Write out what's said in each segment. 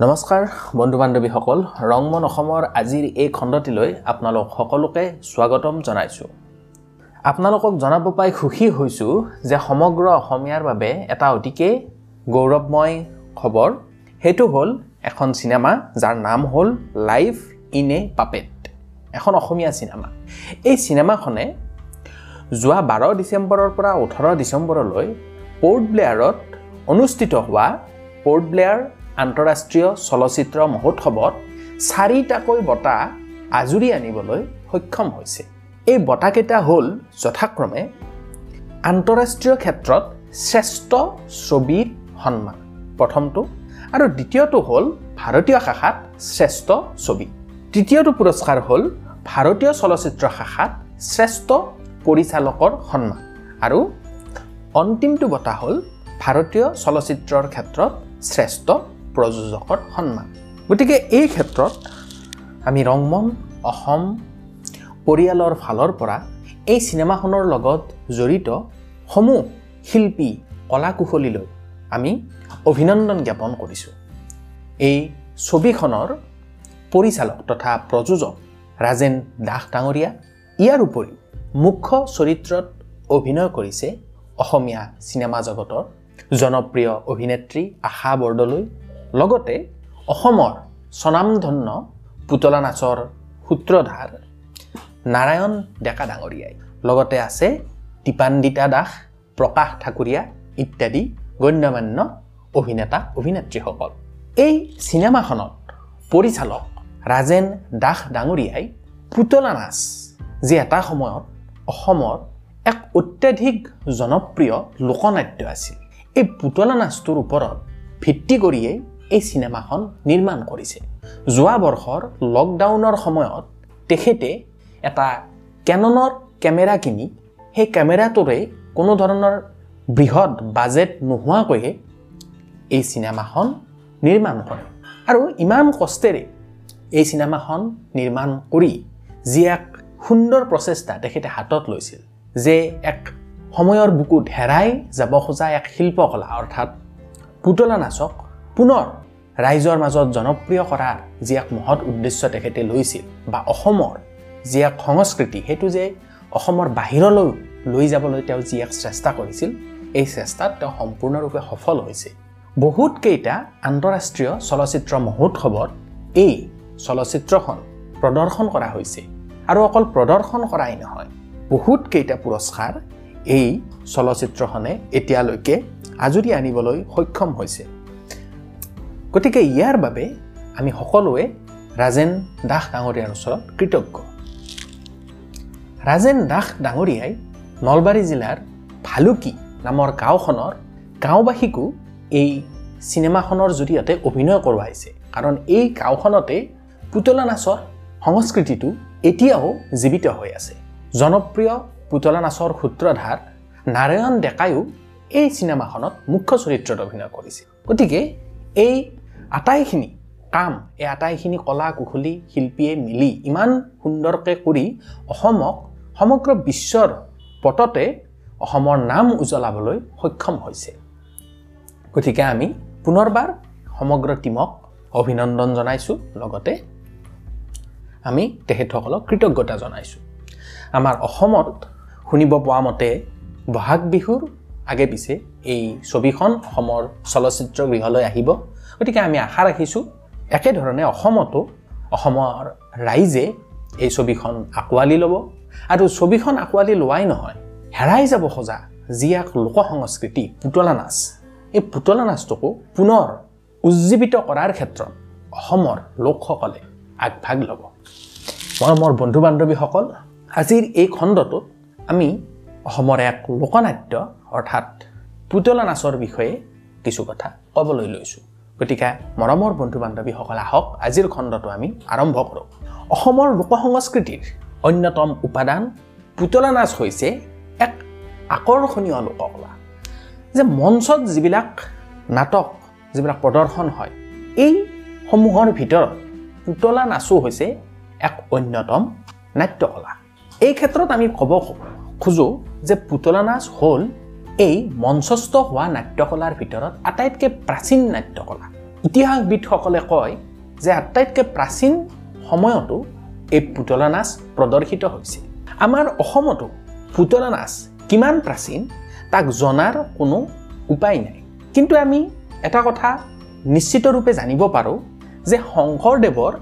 নমস্কাৰ বন্ধু বান্ধৱীসকল ৰংমন অসমৰ আজিৰ এই খণ্ডটিলৈ আপোনালোক সকলোকে স্বাগতম জনাইছোঁ। আপোনালোকক জনাব পাই সুখী হৈছোঁ যে সমগ্ৰ অসমীয়াৰ বাবে এটা অতিকে গৌৰৱময় খবৰ সেইটো হ'ল এখন চিনেমা যাৰ নাম হ'ল লাইফ ইন এ পাপেট। এখন অসমীয়া চিনেমা। এই চিনেমাখনে যোৱা বাৰ ডিচেম্বৰৰ পৰা ওঠৰ ডিচেম্বৰলৈ পৰ্ট ব্লেয়াৰত অনুষ্ঠিত হোৱা পৰ্ট ব্লেয়াৰ আন্তঃৰাষ্ট্ৰীয় চলচ্চিত্ৰ মহোৎসৱত চাৰিটাকৈ বঁটা আজুৰি আনিবলৈ সক্ষম হৈছে। এই বঁটাকেইটা হ'ল যথাক্ৰমে আন্তঃৰাষ্ট্ৰীয় ক্ষেত্ৰত শ্ৰেষ্ঠ ছবিৰ সন্মান। প্ৰথমটো আৰু দ্বিতীয়টো হ'ল ভাৰতীয় শাখাত শ্ৰেষ্ঠ ছবি। তৃতীয়টো পুৰস্কাৰ হ'ল ভাৰতীয় চলচ্চিত্ৰ শাখাত শ্ৰেষ্ঠ পৰিচালকৰ সন্মান। আৰু অন্তিমটো বঁটা হ'ল ভাৰতীয় চলচ্চিত্ৰৰ ক্ষেত্ৰত শ্ৰেষ্ঠ প্ৰযোজকৰ সন্মান। গতিকে এই ক্ষেত্ৰত আমি ৰংমন অসম পৰিয়ালৰ ফালৰ পৰা এই চিনেমাখনৰ লগত জড়িত সমূহ শিল্পী কলা কুশলীলৈ আমি অভিনন্দন জ্ঞাপন কৰিছোঁ। এই ছবিখনৰ পৰিচালক তথা প্ৰযোজক ৰাজেন দাস ডাঙৰীয়া ইয়াৰ উপৰিও মুখ্য চৰিত্ৰত অভিনয় কৰিছে অসমীয়া চিনেমা জগতৰ জনপ্ৰিয় অভিনেত্ৰী আশা বৰদলৈ লগতে অসমৰ স্বনামধন্য পুতলা নাচৰ সূত্ৰধাৰ নাৰায়ণ ডেকা ডাঙৰীয়াই। লগতে আছে দীপান্বিতা দাস প্ৰকাশ ঠাকুৰীয়া ইত্যাদি গণ্যমান্য অভিনেতা অভিনেত্ৰীসকল। এই চিনেমাখনত পৰিচালক ৰাজেন দাস ডাঙৰীয়াই পুতলা নাচ যি এটা সময়ত অসমৰ এক অত্যাধিক জনপ্ৰিয় লোকনাট্য আছিল। এই পুতলা নাচটোৰ ওপৰত ভিত্তি কৰিয়েই এই চিনেমাখন নিৰ্মাণ কৰিছে। যোৱা বৰ্ষৰ লকডাউনৰ সময়ত তেখেতে এটা কেননৰ কেমেৰা কিনি সেই কেমেৰাটোৰে কোনো ধৰণৰ বৃহৎ বাজেট নোহোৱাকৈয়ে এই চিনেমাখন নিৰ্মাণ কৰে। আৰু ইমান কষ্টেৰে এই চিনেমাখন নিৰ্মাণ কৰি যি এক সুন্দৰ প্ৰচেষ্টা তেখেতে হাতত লৈছিল যে এক সময়ৰ বুকুত হেৰাই যাব খোজা এক শিল্পকলা অৰ্থাৎ পুতলা নাচক পুনৰ ৰাইজৰ মাজত জনপ্ৰিয় কৰাৰ যি এক মহৎ উদ্দেশ্য তেখেতে লৈছিল বা অসমৰ যি এক সংস্কৃতি সেইটো যে অসমৰ বাহিৰলৈ লৈ যাবলৈ তেওঁ যি এক চেষ্টা কৰিছিল এই চেষ্টাত তেওঁ সম্পূৰ্ণৰূপে সফল হৈছে। বহুতকেইটা আন্তঃৰাষ্ট্ৰীয় চলচ্চিত্ৰ মহোৎসৱত এই চলচ্চিত্ৰখন প্ৰদৰ্শন কৰা হৈছে। আৰু অকল প্ৰদৰ্শন কৰাই নহয় বহুতকেইটা পুৰস্কাৰ এই চলচ্চিত্ৰখনে এতিয়ালৈকে আজৰি আনিবলৈ সক্ষম হৈছে। গতিকে ইয়াৰ বাবে আমি সকলোৱে ৰাজেন দাস ডাঙৰীয়াৰ ওচৰত কৃতজ্ঞ। ৰাজেন দাস ডাঙৰীয়াই নলবাৰী জিলাৰ ভালুকি নামৰ গাঁওখনৰ গাঁওবাসীকো এই চিনেমাখনৰ জৰিয়তে অভিনয় কৰোৱাইছে। কাৰণ এই গাঁওখনতে পুতলা নাচৰ সংস্কৃতিটো এতিয়াও জীৱিত হৈ আছে। জনপ্ৰিয় পুতলা নাচৰ সূত্ৰধাৰ নাৰায়ণ ডেকায়ো এই চিনেমাখনত মুখ্য চৰিত্ৰত অভিনয় কৰিছে গতিকে এই আটাইখিনি কাম এই আটাইখিনি কলা কুশলী শিল্পীয়ে মিলি ইমান সুন্দৰকৈ কৰি অসমক সমগ্ৰ বিশ্বৰ পটতে অসমৰ নাম উজ্বলাবলৈ সক্ষম হৈছে। গতিকে আমি পুনৰবাৰ সমগ্ৰ টীমক অভিনন্দন জনাইছোঁ লগতে আমি তেখেতসকলক কৃতজ্ঞতা জনাইছোঁ। আমাৰ অসমত শুনিব পোৱা মতে বহাগ বিহুৰ আগে পিছে এই ছবিখন অসমৰ চলচ্চিত্ৰ গৃহলৈ আহিব। গতিকে আমি আশা ৰাখিছোঁ একেধৰণে অসমতো অসমৰ ৰাইজে এই ছবিখন আঁকোৱালি ল'ব। আৰু ছবিখন আঁকোৱালি লোৱাই নহয় হেৰাই যাব খোজা যি এক লোক সংস্কৃতি পুতলা নাচ। এই পুতলা নাচটোকো পুনৰ উজ্জীৱিত কৰাৰ ক্ষেত্ৰত অসমৰ লোকসকলে আগভাগ ল'ব। মই মোৰ বন্ধু বান্ধৱীসকল আজিৰ এই খণ্ডটোত আমি অসমৰ এক লোকনাট্য অৰ্থাৎ পুতলা নাচৰ বিষয়ে কিছু কথা ক'বলৈ লৈছোঁ। গতিকে মৰমৰ বন্ধু বান্ধৱীসকল আহক আজিৰ খণ্ডটো আমি আৰম্ভ কৰোঁ। অসমৰ লোক সংস্কৃতিৰ অন্যতম উপাদান পুতলা নাচ হৈছে এক আকৰ্ষণীয় লোককলা। যে মঞ্চত যিবিলাক নাটক যিবিলাক প্ৰদৰ্শন হয় এইসমূহৰ ভিতৰত পুতলা নাচো হৈছে এক অন্যতম নাট্যকলা। এই ক্ষেত্ৰত আমি ক'ব খোজোঁ যে পুতলা নাচ হ'ল এই মঞ্চস্থ হোৱা নাট্যকলাৰ ভিতৰত আটাইতকৈ প্ৰাচীন নাট্যকলা। ইতিহাসবিদসকলে কয় যে আটাইতকৈ প্ৰাচীন সময়তো এই পুতলা নাচ প্ৰদৰ্শিত হৈছিল। আমাৰ অসমতো পুতলা নাচ কিমান প্ৰাচীন তাক জনাৰ কোনো উপায় নাই। কিন্তু আমি এটা কথা নিশ্চিতৰূপে জানিব পাৰোঁ যে শংকৰদেৱৰ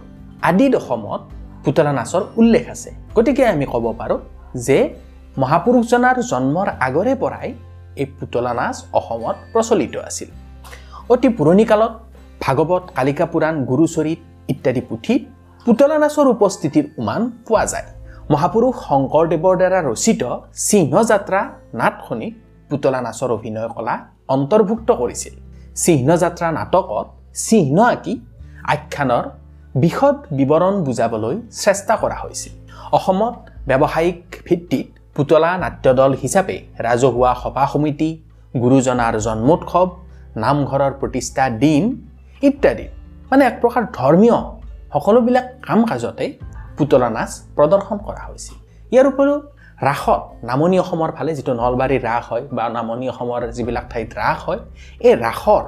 আদিত অসমত পুতলা নাচৰ উল্লেখ আছে। গতিকে আমি ক'ব পাৰোঁ যে মহাপুৰুষজনাৰ জন্মৰ আগৰে পৰাই এই পুতলা নাচ অসমত প্ৰচলিত আছিল। অতি পুৰণি কালত ভাগৱত কালিকা পুৰাণ গুৰুচৰিত ইত্যাদি পুথিত পুতলা নাচৰ উপস্থিতিৰ উমান পোৱা যায়। মহাপুৰুষ শংকৰদেৱৰ দ্বাৰা ৰচিত চিহ্নযাত্ৰা নাটখনিত পুতলা নাচৰ অভিনয় কলা অন্তৰ্ভুক্ত কৰিছিল। চিহ্নযাত্ৰা নাটকত চিহ্ন আঁকি আখ্যানৰ বিশদ বিৱৰণ বুজাবলৈ চেষ্টা কৰা হৈছিল। অসমত ব্যৱসায়িক ভিত্তিত পুতলা নাট্যদল হিচাপে ৰাজহুৱা সভা সমিতি গুৰুজনাৰ জন্মোৎসৱ নামঘৰৰ প্ৰতিষ্ঠা দিন ইত্যাদি। মানে এক প্ৰকাৰ ধৰ্মীয় সকলোবিলাক কাম কাজতে পুতলা নাচ প্ৰদৰ্শন কৰা হৈছিল ইয়াৰ উপৰিও ৰাসত নামনি অসমৰ ফালে যিটো নলবাৰীৰ ৰাস হয় বা নামনি অসমৰ যিবিলাক ঠাইত ৰাস হয় এই ৰাসৰ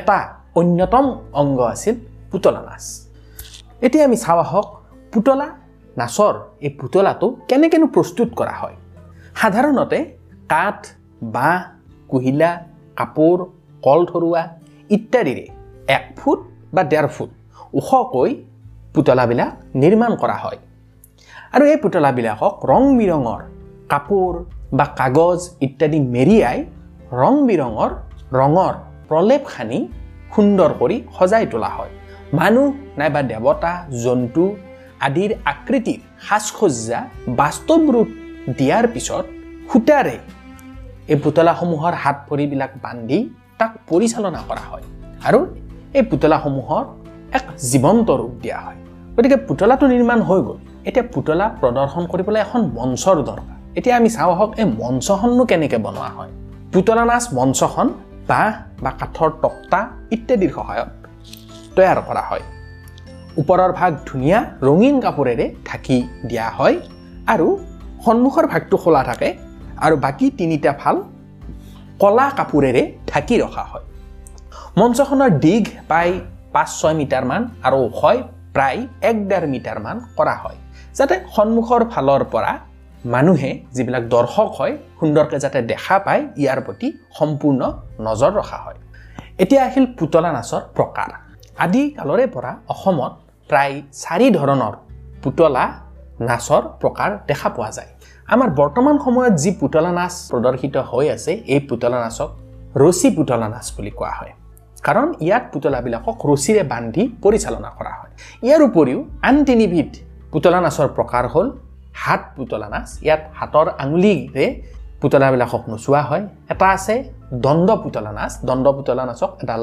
এটা অন্যতম অংগ আছিল পুতলা নাচ। এতিয়া আমি চাওঁ আহক পুতলা নাচৰ এই পুতলাটো কেনেকৈনো প্ৰস্তুত কৰা হয়। সাধাৰণতে কাঠ বাঁহ কুহিলা কাপোৰ কল ধৰুৱা ইত্যাদিৰে এক ফুট বা ডেৰ ফুট ওখকৈ পুতলাবিলাক নিৰ্মাণ কৰা হয়। আৰু এই পুতলাবিলাকক ৰং বিৰঙৰ কাপোৰ বা কাগজ ইত্যাদি মেৰিয়াই ৰং বিৰঙৰ ৰঙৰ প্ৰলেপ সানি সুন্দৰ কৰি সজাই তোলা হয়। মানুহ নাইবা দেৱতা জন্তু আদিৰ আকৃতিৰ সাজ সজ্জা বাস্তৱ ৰূপ দিয়াৰ পিছত সূতাৰে এই পুতলাসমূহৰ হাত ভৰিবিলাক বান্ধি তাক পৰিচালনা কৰা হয় আৰু এই পুতলাসমূহৰ এক জীৱন্ত ৰূপ দিয়া হয়। গতিকে পুতলাটো নিৰ্মাণ হৈ গ'ল। এতিয়া পুতলা প্ৰদৰ্শন কৰিবলৈ এখন মঞ্চৰ দৰকাৰ। এতিয়া আমি চাওঁ আহক এই মঞ্চখননো কেনেকৈ বনোৱা হয়? পুতলা নাচ মঞ্চখন বাঁহ বা কাঠৰ তক্তা ইত্যাদিৰ সহায়ত তৈয়াৰ কৰা হয়। ওপৰৰ ভাগ ধুনীয়া ৰঙীন কাপোৰেৰে ঢাকি দিয়া হয় আৰু সন্মুখৰ ভাগটো খোলা থাকে আৰু বাকী তিনিটা ফাল কলা কাপোৰেৰে ঢাকি ৰখা হয়। মঞ্চখনৰ দীঘ প্ৰায় পাঁচ ছয় মিটাৰমান আৰু ওখই প্ৰায় এক ডেৰ মিটাৰমান কৰা হয় যাতে সন্মুখৰ ফালৰ পৰা মানুহে যিবিলাক দৰ্শক হয় সুন্দৰকৈ যাতে দেখা পায় ইয়াৰ প্ৰতি সম্পূৰ্ণ নজৰ ৰখা হয়। এতিয়া আহিল পুতলা নাচৰ প্ৰকাৰ। আদিকালৰে পৰা অসমত প্ৰায় চাৰি ধৰণৰ পুতলা নাচৰ প্ৰকাৰ দেখা পোৱা যায়। আমাৰ বৰ্তমান সময়ত যি পুতলা নাচ প্ৰদৰ্শিত হৈ আছে এই পুতলা নাচক ৰছী পুতলা নাচ বুলি কোৱা হয়। কাৰণ ইয়াত পুতলাবিলাকক ৰছীৰে বান্ধি পৰিচালনা কৰা হয়। ইয়াৰ উপৰিও আন তিনিবিধ পুতলা নাচৰ প্ৰকাৰ হ'ল হাত পুতলা নাচ। ইয়াত হাতৰ আঙুলিৰে পুতলাবিলাকক নচোৱা হয়। এটা আছে দণ্ড পুতলা নাচ দণ্ড পুতলা নাচক এডাল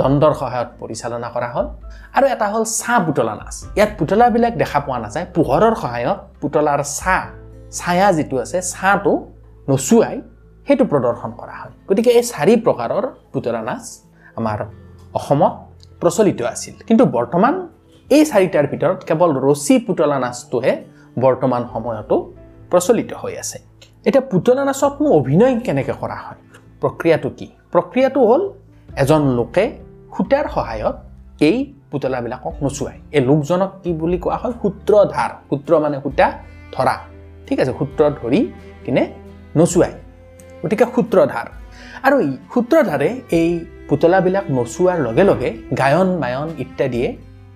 দণ্ডৰ সহায়ত পৰিচালনা কৰা হ'ল। আৰু এটা হ'ল ছাঁ পুতলা নাচ ইয়াত পুতলাবিলাক দেখা পোৱা নাযায়। পোহৰৰ সহায়ত পুতলাৰ ছাঁ ছায়া যিটো আছে ছাঁটো নচুৱাই সেইটো প্ৰদৰ্শন কৰা হয়। গতিকে এই চাৰি প্ৰকাৰৰ পুতলা নাচ আমাৰ অসমত প্ৰচলিত আছিল। কিন্তু বৰ্তমান এই চাৰিটাৰ ভিতৰত কেৱল ৰছী পুতলা নাচটোহে বৰ্তমান সময়তো প্ৰচলিত হৈ আছে। এতিয়া পুতলা নাচতনো অভিনয় কেনেকৈ কৰা হয়? প্ৰক্ৰিয়াটো কি? প্ৰক্ৰিয়াটো হ'ল এজন লোকে সূতাৰ সহায়ত এই পুতলাবিলাকক নচুৱায়। এই লোকজনক কি বুলি কোৱা হয়? সূত্ৰধাৰ। সূত্ৰ মানে সূতা ধৰা। ঠিক আছে সূত্ৰ ধৰি কিনে নচুৱায়। গতিকে সূত্ৰধাৰ। আৰু সূত্ৰধাৰে এই পুতলাবিলাক নচোৱাৰ লগে লগে গায়ন বায়ন ইত্যাদিয়ে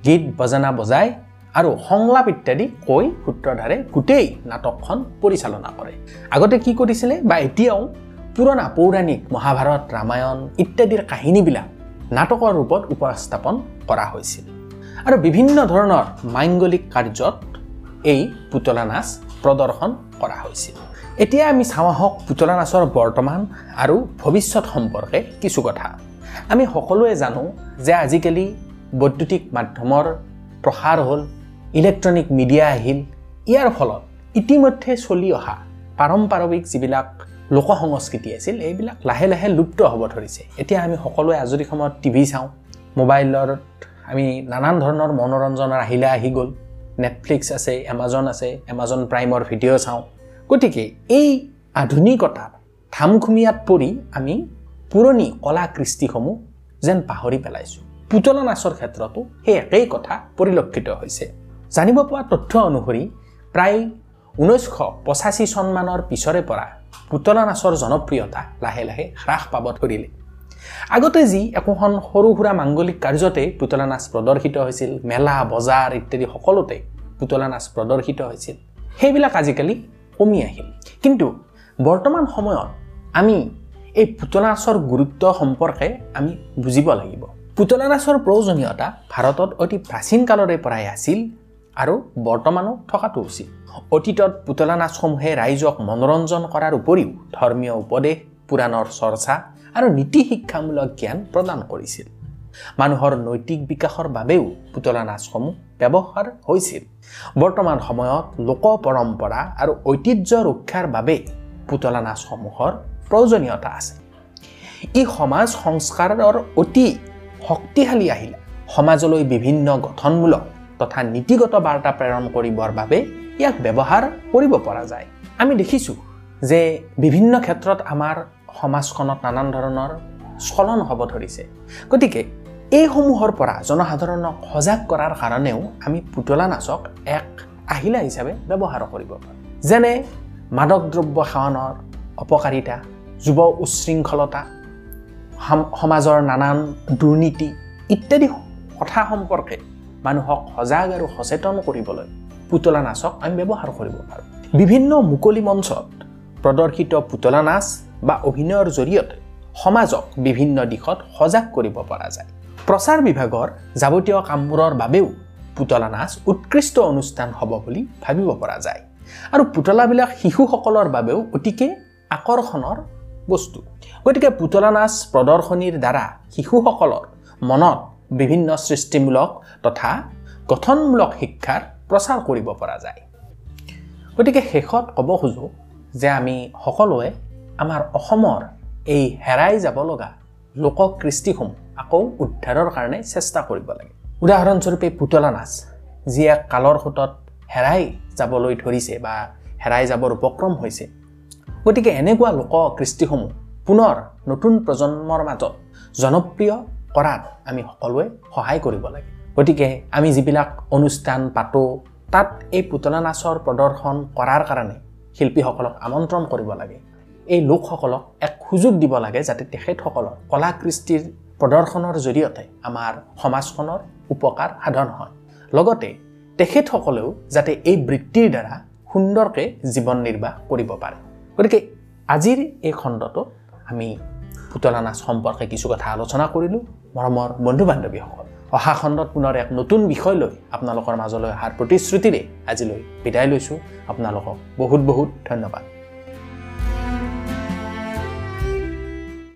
গীত বজানা বজাই আৰু সংলাপ ইত্যাদি কৈ সূত্ৰধাৰে গোটেই নাটকখন পৰিচালনা কৰে। আগতে কি কৰিছিলে? বা এতিয়াও পুৰণা পৌৰাণিক মহাভাৰত ৰামায়ণ ইত্যাদিৰ কাহিনীবিলাক নাটকৰ ৰূপত উপস্থাপন কৰা হৈছিল। আৰু বিভিন্ন ধৰণৰ মাংগলিক কাৰ্যত এই পুতলা নাচ প্ৰদৰ্শন কৰা হৈছিল। এতিয়া আমি চাওঁ আহক পুতলা নাচৰ বৰ্তমান আৰু ভৱিষ্যত সম্পৰ্কে কিছু কথা। আমি সকলোৱে জানো যে আজিকালি বৈদ্যুতিক মাধ্যমৰ প্ৰসাৰ হ'ল ইলেক্ট্ৰনিক মিডিয়া আহিল। ইয়াৰ ফলত ইতিমধ্যে চলি অহা পাৰম্পৰিক যিবিলাক লোক সংস্কৃতি আছিল এইবিলাক লাহে লাহে লুপ্ত হ'ব ধৰিছে। এতিয়া আমি সকলোৱে আজৰি সময়ত টিভি চাওঁ মোবাইলত আমি নানান ধৰণৰ মনোৰঞ্জনৰ আহিলা আহি গ'ল। নেটফ্লিক্স আছে এমাজন আছে এমাজন প্ৰাইমৰ ভিডিঅ' চাওঁ। গতিকে এই আধুনিকতাৰ ধামখুমীয়াত পৰি আমি পুৰণি কলা কৃষ্টিসমূহ যেন পাহৰি পেলাইছোঁ। পুতলা নাচৰ ক্ষেত্ৰতো সেই একেই কথা পৰিলক্ষিত হৈছে। জানিব পোৱা তথ্য অনুসৰি প্ৰায় ঊনৈছশ পঁচাশী চনমানৰ পিছৰে পৰা পুতলা নাচৰ জনপ্ৰিয়তা লাহে লাহে হ্ৰাস পাব ধৰিলে। আগতে যি একোখন সৰু সুৰা মাংগলিক কাৰ্যতে পুতলা নাচ প্ৰদৰ্শিত হৈছিল মেলা বজাৰ ইত্যাদি সকলোতে পুতলা নাচ প্ৰদৰ্শিত হৈছিল। সেইবিলাক আজিকালি কমি আহিল। কিন্তু বৰ্তমান সময়ত আমি এই পুতলা নাচৰ গুৰুত্ব সম্পৰ্কে আমি বুজিব লাগিব। পুতলা নাচৰ প্ৰয়োজনীয়তা ভাৰতত অতি প্ৰাচীন কালৰে পৰাই আছিল। আৰু বৰ্তমানো থকাটো উচিত। অতীতত পুতলা নাচসমূহে ৰাইজক মনোৰঞ্জন কৰাৰ উপৰিও ধৰ্মীয় উপদেশ পুৰাণৰ চৰ্চা আৰু নীতি শিক্ষামূলক জ্ঞান প্ৰদান কৰিছিল। মানুহৰ নৈতিক বিকাশৰ বাবেও পুতলা নাচসমূহ ব্যৱহাৰ হৈছিল। বৰ্তমান সময়ত লোক পৰম্পৰা আৰু ঐতিহ্য ৰক্ষাৰ বাবে পুতলা নাচসমূহৰ প্ৰয়োজনীয়তা আছে। ই সমাজ সংস্কাৰৰ অতি শক্তিশালী আহিলা। সমাজলৈ বিভিন্ন গঠনমূলক তথা নীতিগত বাৰ্তা প্ৰেৰণ কৰিবৰ বাবে ইয়াক ব্যৱহাৰ কৰিব পৰা যায়। আমি দেখিছোঁ যে বিভিন্ন ক্ষেত্ৰত আমাৰ সমাজখনত নানান ধৰণৰ স্খলন হ'ব ধৰিছে। গতিকে এইসমূহৰ পৰা জনসাধাৰণক সজাগ কৰাৰ কাৰণেও আমি পুতলা নাচক এক আহিলা হিচাপে ব্যৱহাৰ কৰিব পাৰোঁ। যেনে মাদক দ্ৰব্য সেৱনৰ অপকাৰিতা যুৱ উচ্ছৃংখলতা সমাজৰ নানান দুৰ্নীতি ইত্যাদি কথা সম্পৰ্কে মানুহক সজাগ আৰু সচেতন কৰিবলৈ পুতলা নাচক আমি ব্যৱহাৰ কৰিব পাৰোঁ। বিভিন্ন মুকলি মঞ্চত প্ৰদৰ্শিত পুতলা নাচ বা অভিনয়ৰ জৰিয়তে সমাজক বিভিন্ন দিশত সজাগ কৰিব পৰা যায়। প্ৰচাৰ বিভাগৰ যাৱতীয় কামবোৰৰ বাবেও পুতলা নাচ উৎকৃষ্ট অনুষ্ঠান হ'ব বুলি ভাবিব পৰা যায়। আৰু পুতলাবিলাক শিশুসকলৰ বাবেও অতিকে আকৰ্ষণৰ বস্তু। গতিকে পুতলা নাচ প্ৰদৰ্শনীৰ দ্বাৰা শিশুসকলৰ মনত বিভিন্ন সৃষ্টিমূলক তথা গঠনমূলক শিক্ষাৰ প্ৰচাৰ কৰিব পৰা যায়। গতিকে শেষত ক'ব খোজোঁ যে আমি সকলোৱে আমাৰ অসমৰ এই হেৰাই যাব লগা লোককৃষ্টিসমূহ আকৌ উদ্ধাৰৰ কাৰণে চেষ্টা কৰিব লাগে। উদাহৰণস্বৰূপে পুতলা নাচ যি এক কালৰ সোঁতত হেৰাই যাবলৈ ধৰিছে বা হেৰাই যাবৰ উপক্ৰম হৈছে। গতিকে এনেকুৱা লোককৃষ্টিসমূহ পুনৰ নতুন প্ৰজন্মৰ মাজত জনপ্ৰিয় কৰাত আমি সকলোৱে সহায় কৰিব লাগে। গতিকে আমি যিবিলাক অনুষ্ঠান পাতোঁ তাত এই পুতলা নাচৰ প্ৰদৰ্শন কৰাৰ কাৰণে শিল্পীসকলক আমন্ত্ৰণ কৰিব লাগে। এই লোকসকলক এক সুযোগ দিব লাগে যাতে তেখেতসকলৰ কলা কৃষ্টিৰ প্ৰদৰ্শনৰ জৰিয়তে আমাৰ সমাজখনৰ উপকাৰ সাধন হয়। লগতে তেখেতসকলেও যাতে এই বৃত্তিৰ দ্বাৰা সুন্দৰকৈ জীৱন নিৰ্বাহ কৰিব পাৰে। গতিকে আজিৰ এই খণ্ডটোত আমি পুতলা নাচ সম্পৰ্কে কিছু কথা আলোচনা কৰিলোঁ। মৰমৰ বন্ধু বান্ধৱীসকল অহা খণ্ডত পুনৰ এক নতুন বিষয় লৈ আপোনালোকৰ মাজলৈ অহাৰ প্ৰতিশ্ৰুতিৰে আজিলৈ বিদায় লৈছোঁ। আপোনালোকক বহুত বহুত ধন্যবাদ।